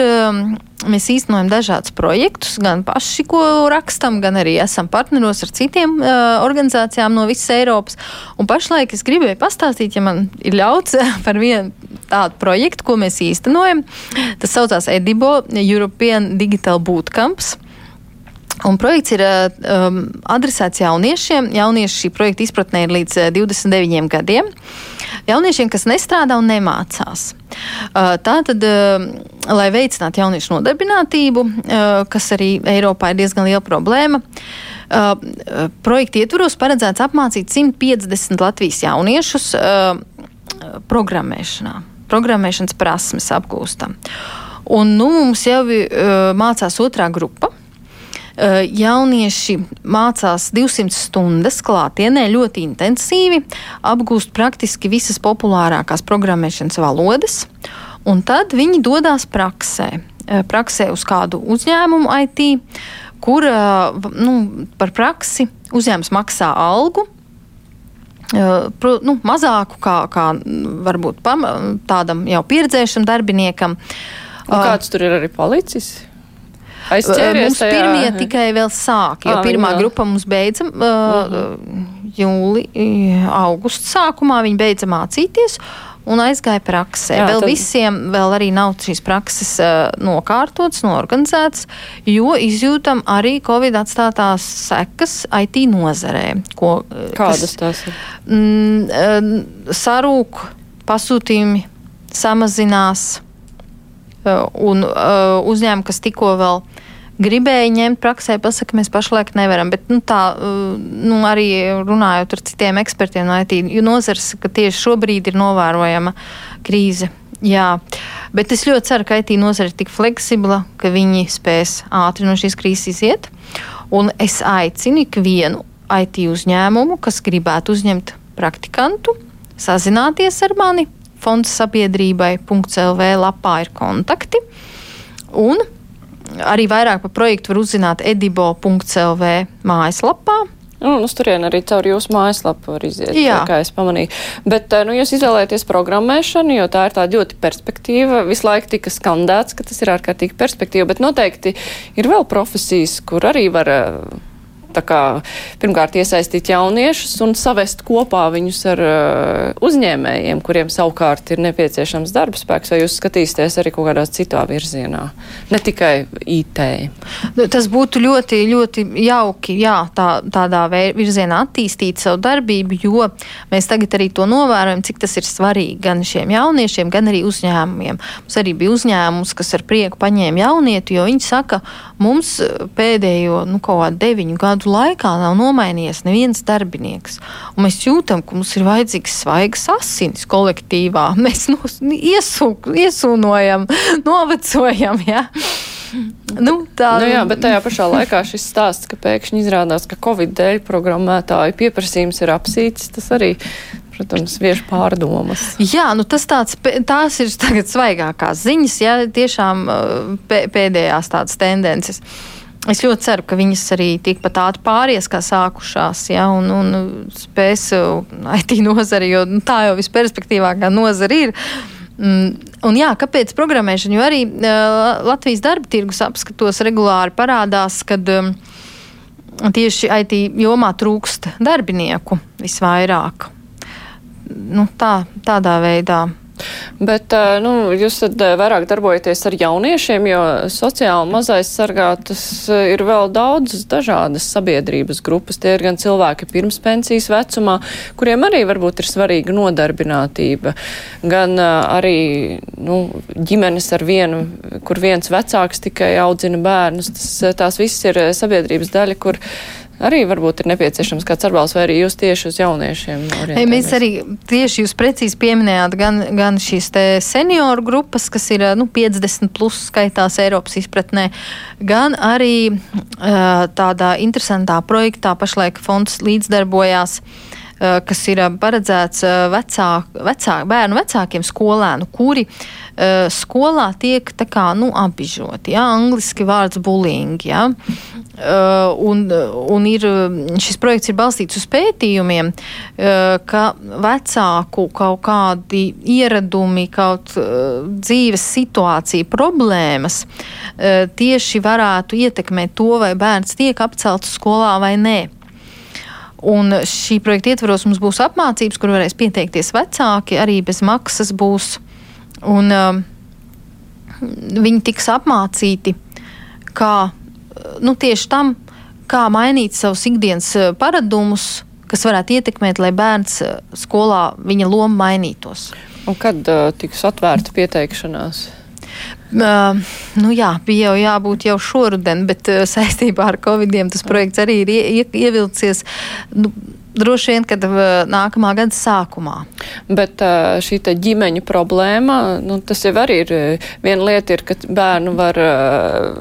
Mēs īstenojam dažādus projektus, gan paši, ko rakstam, gan arī esam partneros ar citiem uh, organizācijām no visas Eiropas. Un pašlaik es gribēju pastāstīt, ja man ir ļauts, par vienu tādu projektu, ko mēs īstenojam. Tas saucās Edibo European Digital Bootcamps. Un projekts ir um, adresēts jauniešiem. Jaunieši šī projekta izpratnē ir līdz uh, 29 gadiem. Jauniešiem, kas nestrādā un nemācās. Uh, tā tad, uh, lai veicinātu jauniešu nodarbinātību, uh, kas arī Eiropā ir diezgan liela problēma, projekta ietvaros paredzēts apmācīt 150 Latvijas jauniešus programmēšanā. Programmēšanas prasmes apgūstam. Un nu, mums jau uh, mācās otrā grupa. Uh, jaunieši mācās 200 stundas klātienē ļoti intensīvi, apgūst praktiski visas populārākās programmēšanas valodas, un tad viņi dodas praksē. Uh, praksē uz kādu uzņēmumu IT, kur uh, nu, par praksi uzņēmums maksā algu, pro, nu, mazāku kā, kā varbūt pam, tādam jau pieredzējušam darbiniekam. Un kāds tur ir arī palicis? Aizķēries Mums tajā- pirmie tikai vēl sāk, jo Ā, pirmā jā. grupa mums beidza uh, jūlijā, augusta sākumā. Viņi beidza mācīties un aizgāja praksē. Jā, vēl tad- visiem vēl arī nav šīs prakses uh, nokārtotas, norganizētas, jo izjūtam arī Covid atstātās sekas IT nozarē. Ko, uh, Kādas kas- tās ir? mm, sarūk, pasūtījumi samazinās, un eh, uzņēmumi, kas tikko vēl gribēja ņemt praksē, pasaka, mēs pašlaik nevaram. Bet nu, tā, eh, nu, arī runājot ar citiem ekspertiem no IT nozares, ka tieši šobrīd ir novērojama krīze. Jā, bet es ļoti ceru, ka IT nozare ir tik fleksibla, ka viņi spēs ātri no šīs krīzes iziet. Un es aicinu ikvienu IT uzņēmumu, kas gribētu uzņemt praktikantu, sazināties ar mani. Fonds sabiedrībai.lv lapā ir kontakti. Un arī vairāk par projektu var uzzināt edibo.lv mājaslapā. Nu, uz turieni arī caur jūsu mājaslapu var iziet, Jā. kā es pamanīju. Bet eh, nu, jūs izvēlēties programmēšanu, jo tā ir tā ļoti perspektīva. Visu laiku tika skandēts, ka tas ir ārkārtīgi perspektīva, bet noteikti ir vēl profesijas, kur arī var eh, kā, pirmkārt iesaistīt jauniešus un savest kopā viņus ar uh, uzņēmējiem, kuriem savukārt ir nepieciešams darba spēks, vai jūs skatīsieties arī kaut kādā citā virzienā, ne tikai IT. Nu, Tas būtu ļoti, ļoti jauki, jā, tā, tādā virzienā attīstīt savu darbību, jo mēs tagad arī to novērojam, cik tas ir svarīgi gan šiem jauniešiem, gan arī uzņēmumiem. Mums arī bija uzņēmums, kas ar prieku paņēma jaunieti, jo viņi saka, mums pēdējo nu, kaut kādu deviņu gadu laikā nav nomainījies neviens darbinieks. Un mēs jūtam, ka mums ir vajadzīgs svaigs asins kolektīvā. Mēs nu, iesūk, iesūnojam, novecojam. Ja? Nu, tā Nu jā, bet tajā pašā laikā šis stāsts, ka pēkšņi izrādās, ka Covid dēļ programmētāju pieprasījums ir apsīts, tas arī, protams, vieš pārdomas. Jā, nu tas tāds, tās ir tagad svaigākās ziņas, ja tiešām uh, pē- pēdējās tādas tendences. Es ļoti ceru, ka viņas arī tikpat ātri pāries, kā sākušās, ja, un, un spēs uh, IT nozari, jo nu, tā jau visperspektīvākā nozara ir. Mm, Un jā, kāpēc programmēšana? Jo arī uh, Latvijas darba tirgus apskatos regulāri parādās, kad um, tieši IT jomā trūkst darbinieku visvairāk. Nu, tā, tādā veidā Bet nu, jūs tad vairāk darbojaties ar jauniešiem, jo sociāli mazais sargātas ir vēl daudzas dažādas sabiedrības grupas. Tie ir gan cilvēki pirms pensijas vecumā, kuriem arī varbūt ir svarīga nodarbinātība, gan arī nu, ģimenes ar vienu, kur viens vecāks tikai audzina bērnus. Tas, tās viss ir sabiedrības daļa, kur arī varbūt ir nepieciešams kāds atbalsts, vai arī jūs tieši uz jauniešiem? Mēs arī tieši jūs precīzi pieminējāt gan, gan šīs senioru grupas, kas ir nu, 50 plus skaitās Eiropas izpratnē, gan arī uh, tādā interesantā projektā pašlaik fonds līdzdarbojās. Uh, kas ir paredzēts vecāk, vecāk, bērnu vecākiem skolēnu, kuri uh, skolā tiek tā kā, nu, apbižoti, ja, angliski vārds bullying, ja, Uh, un, un ir, šis projekts ir balstīts uz pētījumiem, uh, ka vecāku kaut kādi ieradumi, kaut dzīves situācija, problēmas tieši varētu ietekmēt to, vai bērns tiek apcelts skolā vai nē. Un šī projekta ietvaros mums būs apmācības, kur varēs pieteikties vecāki, arī bez maksas būs. Un, uh, viņi tiks apmācīti, kā nu, tieši tam, kā mainīt savus ikdienas eh, paradumus, kas varētu ietekmēt, lai bērns eh, skolā viņa loma mainītos. Un kad uh, tiks atvērta pieteikšanās? Uh, nu jā, bija jau jābūt jau šoruden, bet uh, saistībā ar Covid-19 tas projekts arī ir ie, ievilcies. Nu, droši vien, kad nākamā gada sākumā. Bet šī ģimeņa problēma, nu, tas jau arī ir viena lieta, ir, ka bērnu var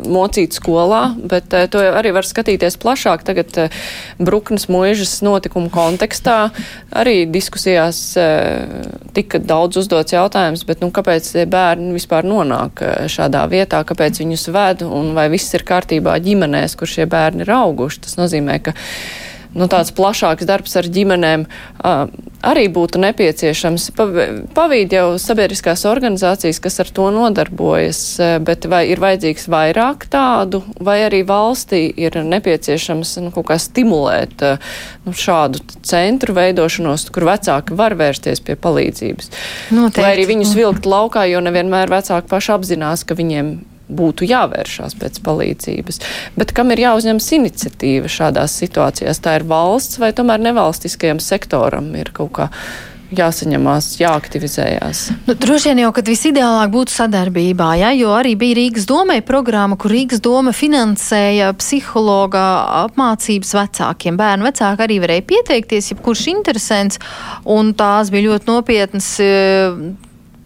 mocīt skolā, bet to arī var skatīties plašāk. Tagad Bruknes mūžas notikumu kontekstā arī diskusijās tika daudz uzdots jautājums, bet nu, kāpēc bērni vispār nonāk šādā vietā, kāpēc viņus ved un vai viss ir kārtībā ģimenēs, kur šie bērni ir auguši. Tas nozīmē, ka nu, tāds plašāks darbs ar ģimenēm uh, arī būtu nepieciešams. Pavīd jau sabiedriskās organizācijas, kas ar to nodarbojas, bet vai ir vajadzīgs vairāk tādu, vai arī valstī ir nepieciešams nu, kaut kā stimulēt nu, šādu centru veidošanos, kur vecāki var vērsties pie palīdzības. Noteikti. Vai arī viņus vilkt laukā, jo nevienmēr vecāki paši apzinās, ka viņiem būtu jāvēršās pēc palīdzības. Bet kam ir jāuzņemas iniciatīva šādās situācijās? Tā ir valsts vai tomēr nevalstiskajam sektoram ir kaut kā jāsaņemās, jāaktivizējās. Nu, droši vien jau, kad visideālāk būtu sadarbībā, ja, jo arī bija Rīgas domē programma, kur Rīgas doma finansēja psihologa apmācības vecākiem. Bērnu vecāki arī varēja pieteikties, jebkurš interesants, un tās bija ļoti nopietnas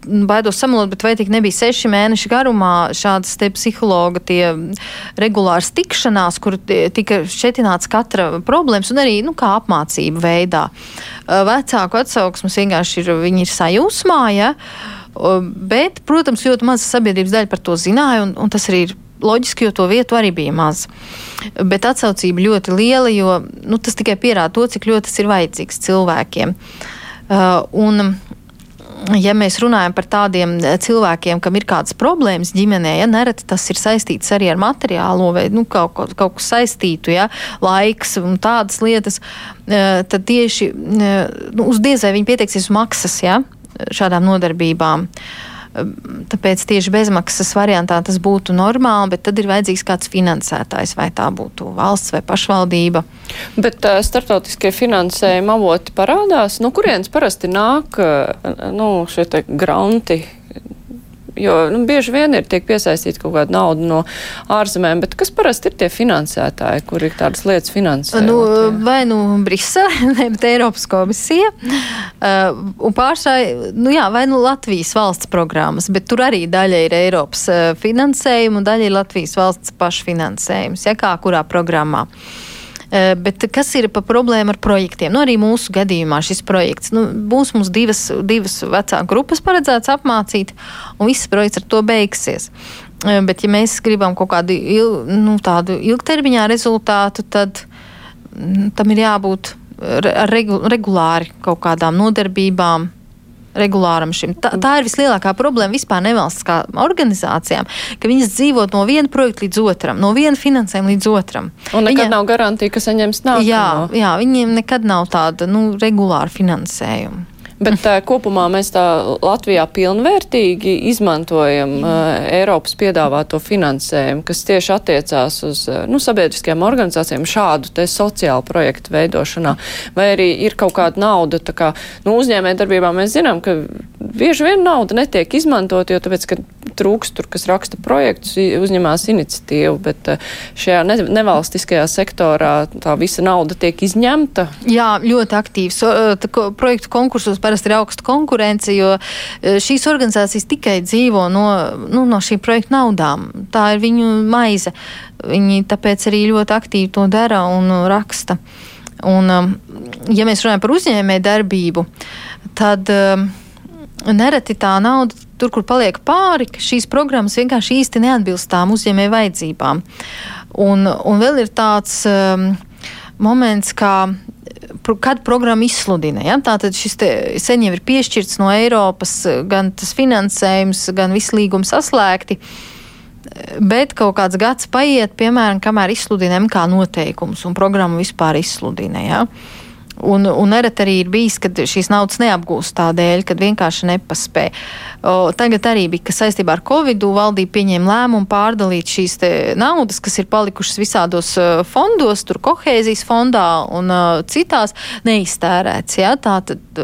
baidos samalot, bet vai tik nebija seši mēneši garumā šādas te psihologa tie regulāras tikšanās, kur tika šķetināts katra problēmas un arī, nu, kā apmācība veidā. Vecāku atsauksmes vienkārši ir, viņi ir sajūsmā, ja, bet, protams, ļoti maza sabiedrības daļa par to zināja, un, un tas arī ir loģiski, jo to vietu arī bija maz. Bet atsaucība ļoti liela, jo nu, tas tikai pierāda to, cik ļoti tas ir vajadzīgs cilvēkiem. Uh, un ja mēs runājam par tādiem eh, cilvēkiem, kam ir kādas problēmas ģimenē, ja nereti tas ir saistīts arī ar materiālo vai nu, kaut, kaut, kaut ko saistītu, ja laiks un tādas lietas, eh, tad tieši eh, nu, uz diezai viņi pieteiksies maksas ja, šādām nodarbībām. Uh, Tāpēc tieši bezmaksas variantā tas būtu normāli, bet tad ir vajadzīgs kāds finansētājs, vai tā būtu valsts vai pašvaldība. Bet uh, starptautiskie finansējuma avoti parādās, no kurienes parasti nāk nu, šie granti Jo nu, bieži vien ir tiek piesaistīta kaut kāda nauda no ārzemēm, bet kas parasti ir tie finansētāji, kuri tādas lietas finansē? Nu, vai nu Brisele, bet Eiropas komisija. Uh, un pārstāj, nu jā, vai nu Latvijas valsts programmas, bet tur arī daļa ir Eiropas uh, finansējuma un daļa ir Latvijas valsts pašfinansējums, ja kā kurā programmā. Uh, bet kas ir pa problēma ar projektiem? Nu, arī mūsu gadījumā šis projekts. Nu, būs mums divas, divas vecāku grupas paredzēts apmācīt, un viss projekts ar to beigsies. Eh, bet, ja mēs gribam kaut kādu il, nu, tādu ilgtermiņā rezultātu, tad mm, tam ir jābūt regulāri kaut kādām nodarbībām, regulāram šim. Tā, tā ir vislielākā problēma vispār nevalstiskām organizācijām, ka viņas dzīvo no viena projekta līdz otram, no viena finansējuma līdz otram. Un nekad Viņa, nav garantija, ka saņems nākamo. Jā, jā, viņiem nekad nav tāda nu, regulāra finansējuma. Bet uh, kopumā mēs tā Latvijā pilnvērtīgi izmantojam uh, Eiropas piedāvāto finansējumu, kas tieši attiecās uz uh, nu, sabiedriskajām organizācijām šādu te sociālu projektu veidošanā. Vai arī ir kaut kāda nauda, tā kā nu, uzņēmē darbībā mēs zinām, ka bieži vien nauda netiek izmantot, jo tāpēc, ka trūkst tur, kas raksta projektus, uzņemās iniciatīvu, bet šajā ne, nevalstiskajā sektorā tā visa nauda tiek izņemta. Jā, ļoti aktīvs. Projektu konkursos parasti ir augsta konkurence, jo e, šīs organizācijas tikai dzīvo no, nu, no šīm projektu naudām. Tā ir viņu maize. Viņi tāpēc arī ļoti aktīvi to dara un raksta. Un, um, ja mēs runājam par uzņēmē darbību, tad um, nereti tā nauda tur, kur paliek pāri, ka šīs programmas vienkārši īsti neatbilst tām uzņēmēju vajadzībām. Un, un vēl ir tāds um, moments, kā kad programma izsludina. Ja? Tātad šis sen jau ir piešķirts no Eiropas, gan tas finansējums, gan viss līgums saslēgti. Bet kaut kāds gads paiet, piemēram, kamēr izsludina MK noteikumus un programmu vispār izsludina. Ja? Un, un nereti arī ir bijis, kad šīs naudas neapgūst tādēļ, ka vienkārši nepaspēja. Tagad arī bija, ka saistībā ar Covid valdība pieņēma lēmumu pārdalīt šīs naudas, kas ir palikušas visādos fondos, tur kohēzijas fondā un uh, citās neiztērēts. Ja? Tā tad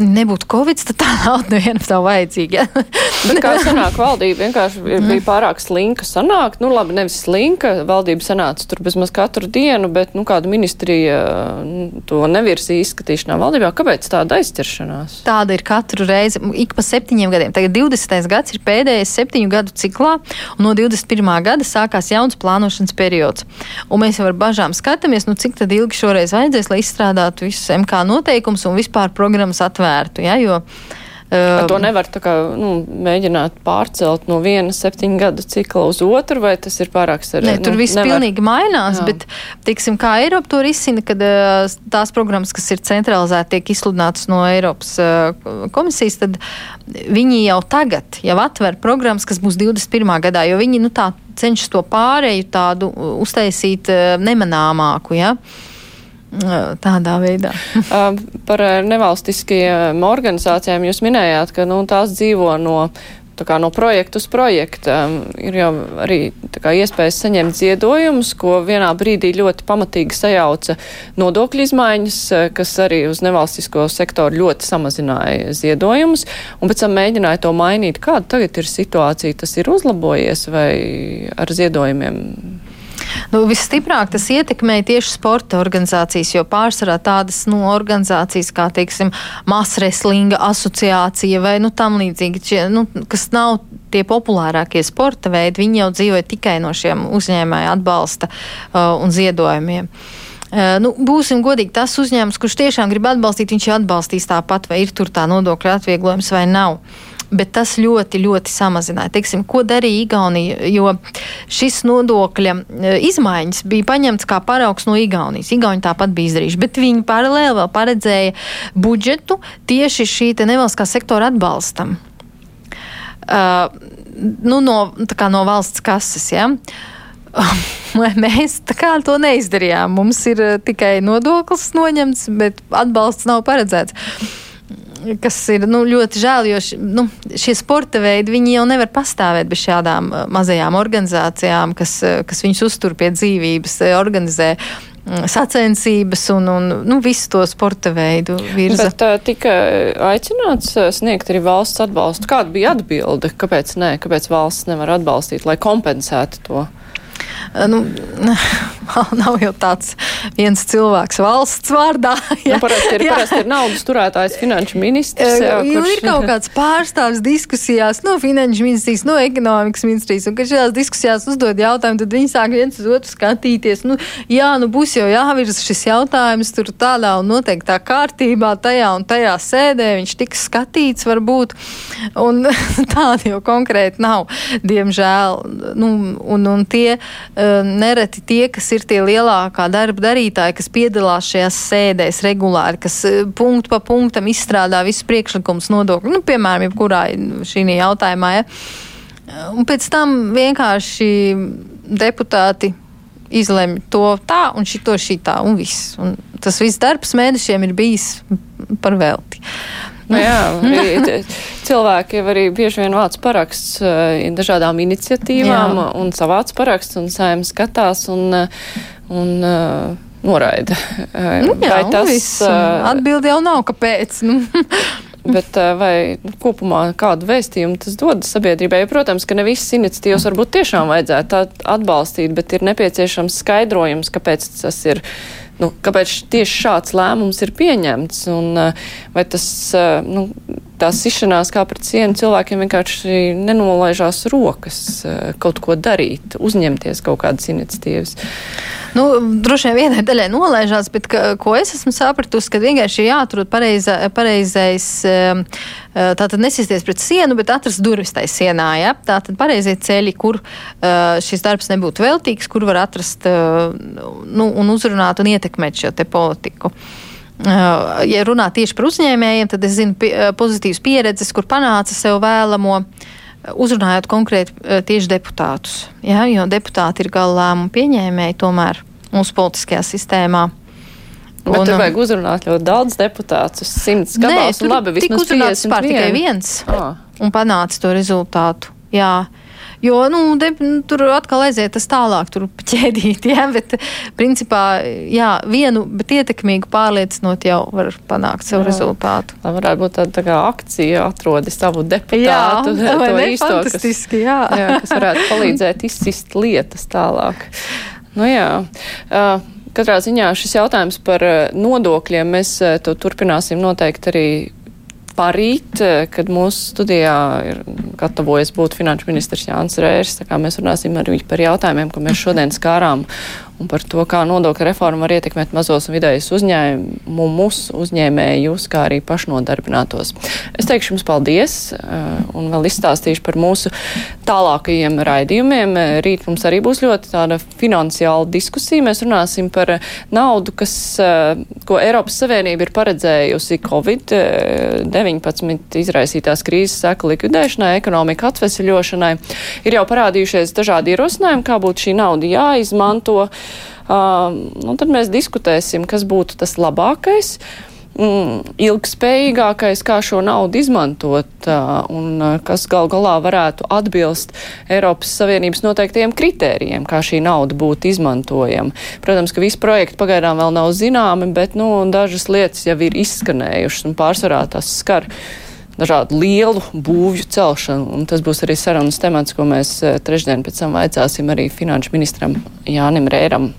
nebūtu Covid, tad tā nauda nevienam nav vajadzīga. Ja? Bet kā sanāk, valdība vienkārši bija mm. pārāk slinka sanākt. Nu, labi, nevis slinka, valdība sanāca tur bezmaz katru dienu, bet, nu, kāda ministrija nu, to nevirsīja izskatīšanā valdībā. Kāpēc tāda aizķeršanās? Tāda ir katru reizi, ik pa septiņiem gadiem. Tagad 20. gads ir pēdējais septiņu gadu ciklā, un no 21. gada sākās jauns plānošanas periods. Un mēs jau ar bažām skatāmies, nu, cik tad ilgi šoreiz vajadzēs, lai izstrādātu visus MK noteikumus un vispār programmas atvērtu atvērtu. Ja, jo, Uh, to nevar kā, nu, mēģināt pārcelt no viena septiņu gadu cikla uz otru, vai tas ir pārāk sarežģīti? Tur nu, viss nevar. pilnīgi mainās, Jā. bet, tiksim, kā Eiropa to risina, kad uh, tās programmas, kas ir centralizēti, tiek izsludinātas no Eiropas uh, komisijas, tad viņi jau tagad jau atver programmas, kas būs 21. gadā, jo viņi, nu, tā cenšas to pārēju tādu uztaisīt uh, nemanāmāku, ja. Uh, Tādā veidā. Par nevalstiskajām organizācijām jūs minējāt, ka nu, tās dzīvo no kā, no projekta uz projektu. Ir jau arī kā, iespējas saņemt ziedojumus, ko vienā brīdī ļoti pamatīgi sajauca nodokļu izmaiņas, kas arī uz nevalstisko sektoru ļoti samazināja ziedojumus, un pēc tam mēģināja to mainīt. Kāda tagad ir situācija? Tas ir uzlabojies vai ar ziedojumiem Nu, visstiprāk tas ietekmēja tieši sporta organizācijas, jo pārsvarā tādas nu, organizācijas kā, teiksim, masreslinga asociācija vai nu, tam līdzīgi, nu, kas nav tie populārākie sporta veidi, viņi jau dzīvoja tikai no šiem uzņēmēju atbalsta uh, un ziedojumiem. Uh, nu, būsim godīgi, tas uzņēmums, kurš tiešām grib atbalstīt, viņš atbalstīs tāpat, vai ir tur tā nodokļa atvieglojums vai nav. Uh, bet tas ļoti, ļoti samazināja. Teiksim, ko darīja Igaunija? Jo šis nodokļa e, izmaiņas bija paņemts kā paraugs no Igaunijas. Igauni tāpat bija izdarījuši, bet viņi paralēli vēl paredzēja budžetu tieši šī nevalstiskā sektora atbalstam. Uh, nu, no, no valsts kases. Ja? Mēs to neizdarījām. Mums ir e, tikai nodoklis noņemts, bet atbalsts nav paredzēts kas ir nu, ļoti žēl, jo š, nu, šie sporta veidi jau nevar pastāvēt bez šādām uh, mazajām organizācijām, kas, uh, kas viņus uztur pie dzīvības, uh, organizē mm, sacensības un, un nu, visu to sporta veidu virza. Bet tika aicināts sniegt arī valsts atbalstu. Kāda bija atbilde? Kāpēc nē? Kāpēc valsts nevar atbalstīt, lai kompensētu to? Nu, nav jau tāds viens cilvēks valsts vārdā. Jā, nu, parasti ir, jā. Parasti ir naudas turētājs finanšu ministrs. Jā, kurš... Ir kaut kāds pārstāvs diskusijās no finanšu ministrijas, no ekonomikas ministrijas, un kad šajās diskusijās uzdod jautājumu, tad viņi sāk viens uz otru skatīties. Nu, jā, nu būs jau jāvirza šis jautājums tur tādā un noteiktā kārtībā, tajā un tajā sēdē viņš tiks skatīts varbūt, un tāda jau konkrēti nav, diemžēl. Nu, un, un tie nereti tie, kas ir tie lielākā darba darītāji, kas piedalās šajās sēdēs regulāri, kas eh, punktu pa punktam izstrādā visus priekšlikumus nodokļu, nu, piemēram, jebkurā šī jautājumā. Ja? Un pēc tam vienkārši deputāti izlemj to tā un šito šitā un viss. Un tas viss darbs mēnešiem ir bijis par velti. Nu, jā, cilvēki arī bieži vien vāc paraksts uh, dažādām iniciatīvām jā. un savāc paraksts un saim skatās un, un uh, noraida. Nu, jā, Vai tas viss, atbildi jau nav, kāpēc. Nu. Bet vai kopumā kādu vēstījumu tas dod sabiedrībai? Protams, ka ne visas iniciatīvas varbūt tiešām vajadzētu atbalstīt, bet ir nepieciešams skaidrojums, kāpēc tas ir nu, kāpēc tieši šāds lēmums ir pieņemts, un vai tas, nu, tā sišanās kā pret sienu cilvēkiem vienkārši nenolaižās rokas kaut ko darīt, uzņemties kaut kādas iniciatīvas. Nu, droši vien vienai daļai nolaižās, bet ka, ko es esmu sapratusi, ka vienkārši jāatrod pareiza, pareizais, tātad nesisties pret sienu, bet atrast durvis tai sienā, ja? tātad pareizie ceļi, kur šis darbs nebūtu veltīgs, kur var atrast nu, un uzrunāt un ietekmēt šo te politiku. Ja runā tieši par uzņēmējiem, tad es zinu pozitīvas pieredzes, kur panāca sev vēlamo uzrunājot konkrēti eh, tieši deputātus. Ja, jo deputāti ir gala lēmumu pieņēmēji tomēr mūsu politiskajā sistēmā. Bet un, tur vajag uzrunāt ļoti daudz deputātus, simts un labi, vismaz 51. tikai viens, oh. un panāca to rezultātu. Jā, Jo nu, de, nu, tur atkal aiziet tas tālāk, tur ķēdīt. Ja? Bet, principā, jā, vienu, bet ietekmīgu pārliecinot jau var panākt savu jā. rezultātu. Tā varētu būt tāda tā kā akcija, atrodi savu deputātu. Jā, to ne, īsto, fantastiski, kas, jā. jā. Kas varētu palīdzēt izsist lietas tālāk. Nu jā. Uh, Katrā ziņā šis jautājums par nodokļiem mēs to turpināsim noteikti arī parīt, eh, kad mūsu studijā ir gatavojas būt finanšu ministrs Jānis Rērs. Mēs runāsim arī par jautājumiem, ko mēs šodien skārām un par to, kā nodokļu reforma var ietekmēt mazos un vidējus uzņēmumus, uzņēmējus, kā arī pašnodarbinātos. Es teikšu jums paldies uh, un vēl izstāstīšu par mūsu tālākajiem raidījumiem. Rīt mums arī būs ļoti tāda finansiāla diskusija. Mēs runāsim par naudu, kas, uh, ko Eiropas Savienība ir paredzējusi Covid-19 izraisītās krīzes seku likvidēšanai, ekonomika atveseļošanai. Ir jau parādījušies dažādi ierosinājumi, kā būtu šī nauda jāizmanto. Uh, nu, tad mēs diskutēsim, kas būtu tas labākais. Mm, ilgspējīgākais, kā šo naudu izmantot uh, un uh, kas gal galā varētu atbilst Eiropas Savienības noteiktajiem kritērijiem, kā šī nauda būtu izmantojama. Protams, ka visi projekti pagaidām vēl nav zināmi, bet nu, dažas lietas jau ir izskanējušas un pārsvarā tas skar dažādu lielu būvju celšanu. Un tas būs arī sarunas temats, ko mēs eh, trešdien pēc tam vaicāsim arī finanšu ministram Jānim Rēram.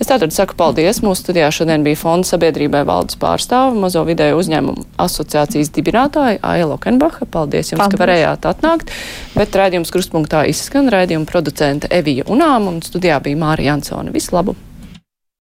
Es tātad saku paldies. Mūsu studijā šodien bija Fonda sabiedrībai valdes pārstāva, mazo vidēju uzņēmumu asociācijas dibinātāja Aija Lokenbacha. Paldies jums, paldies. ka varējāt atnākt. Bet raidījums krustpunktā izskan raidījuma producente Evija Unām un studijā bija Māra Jansone. Visu labu!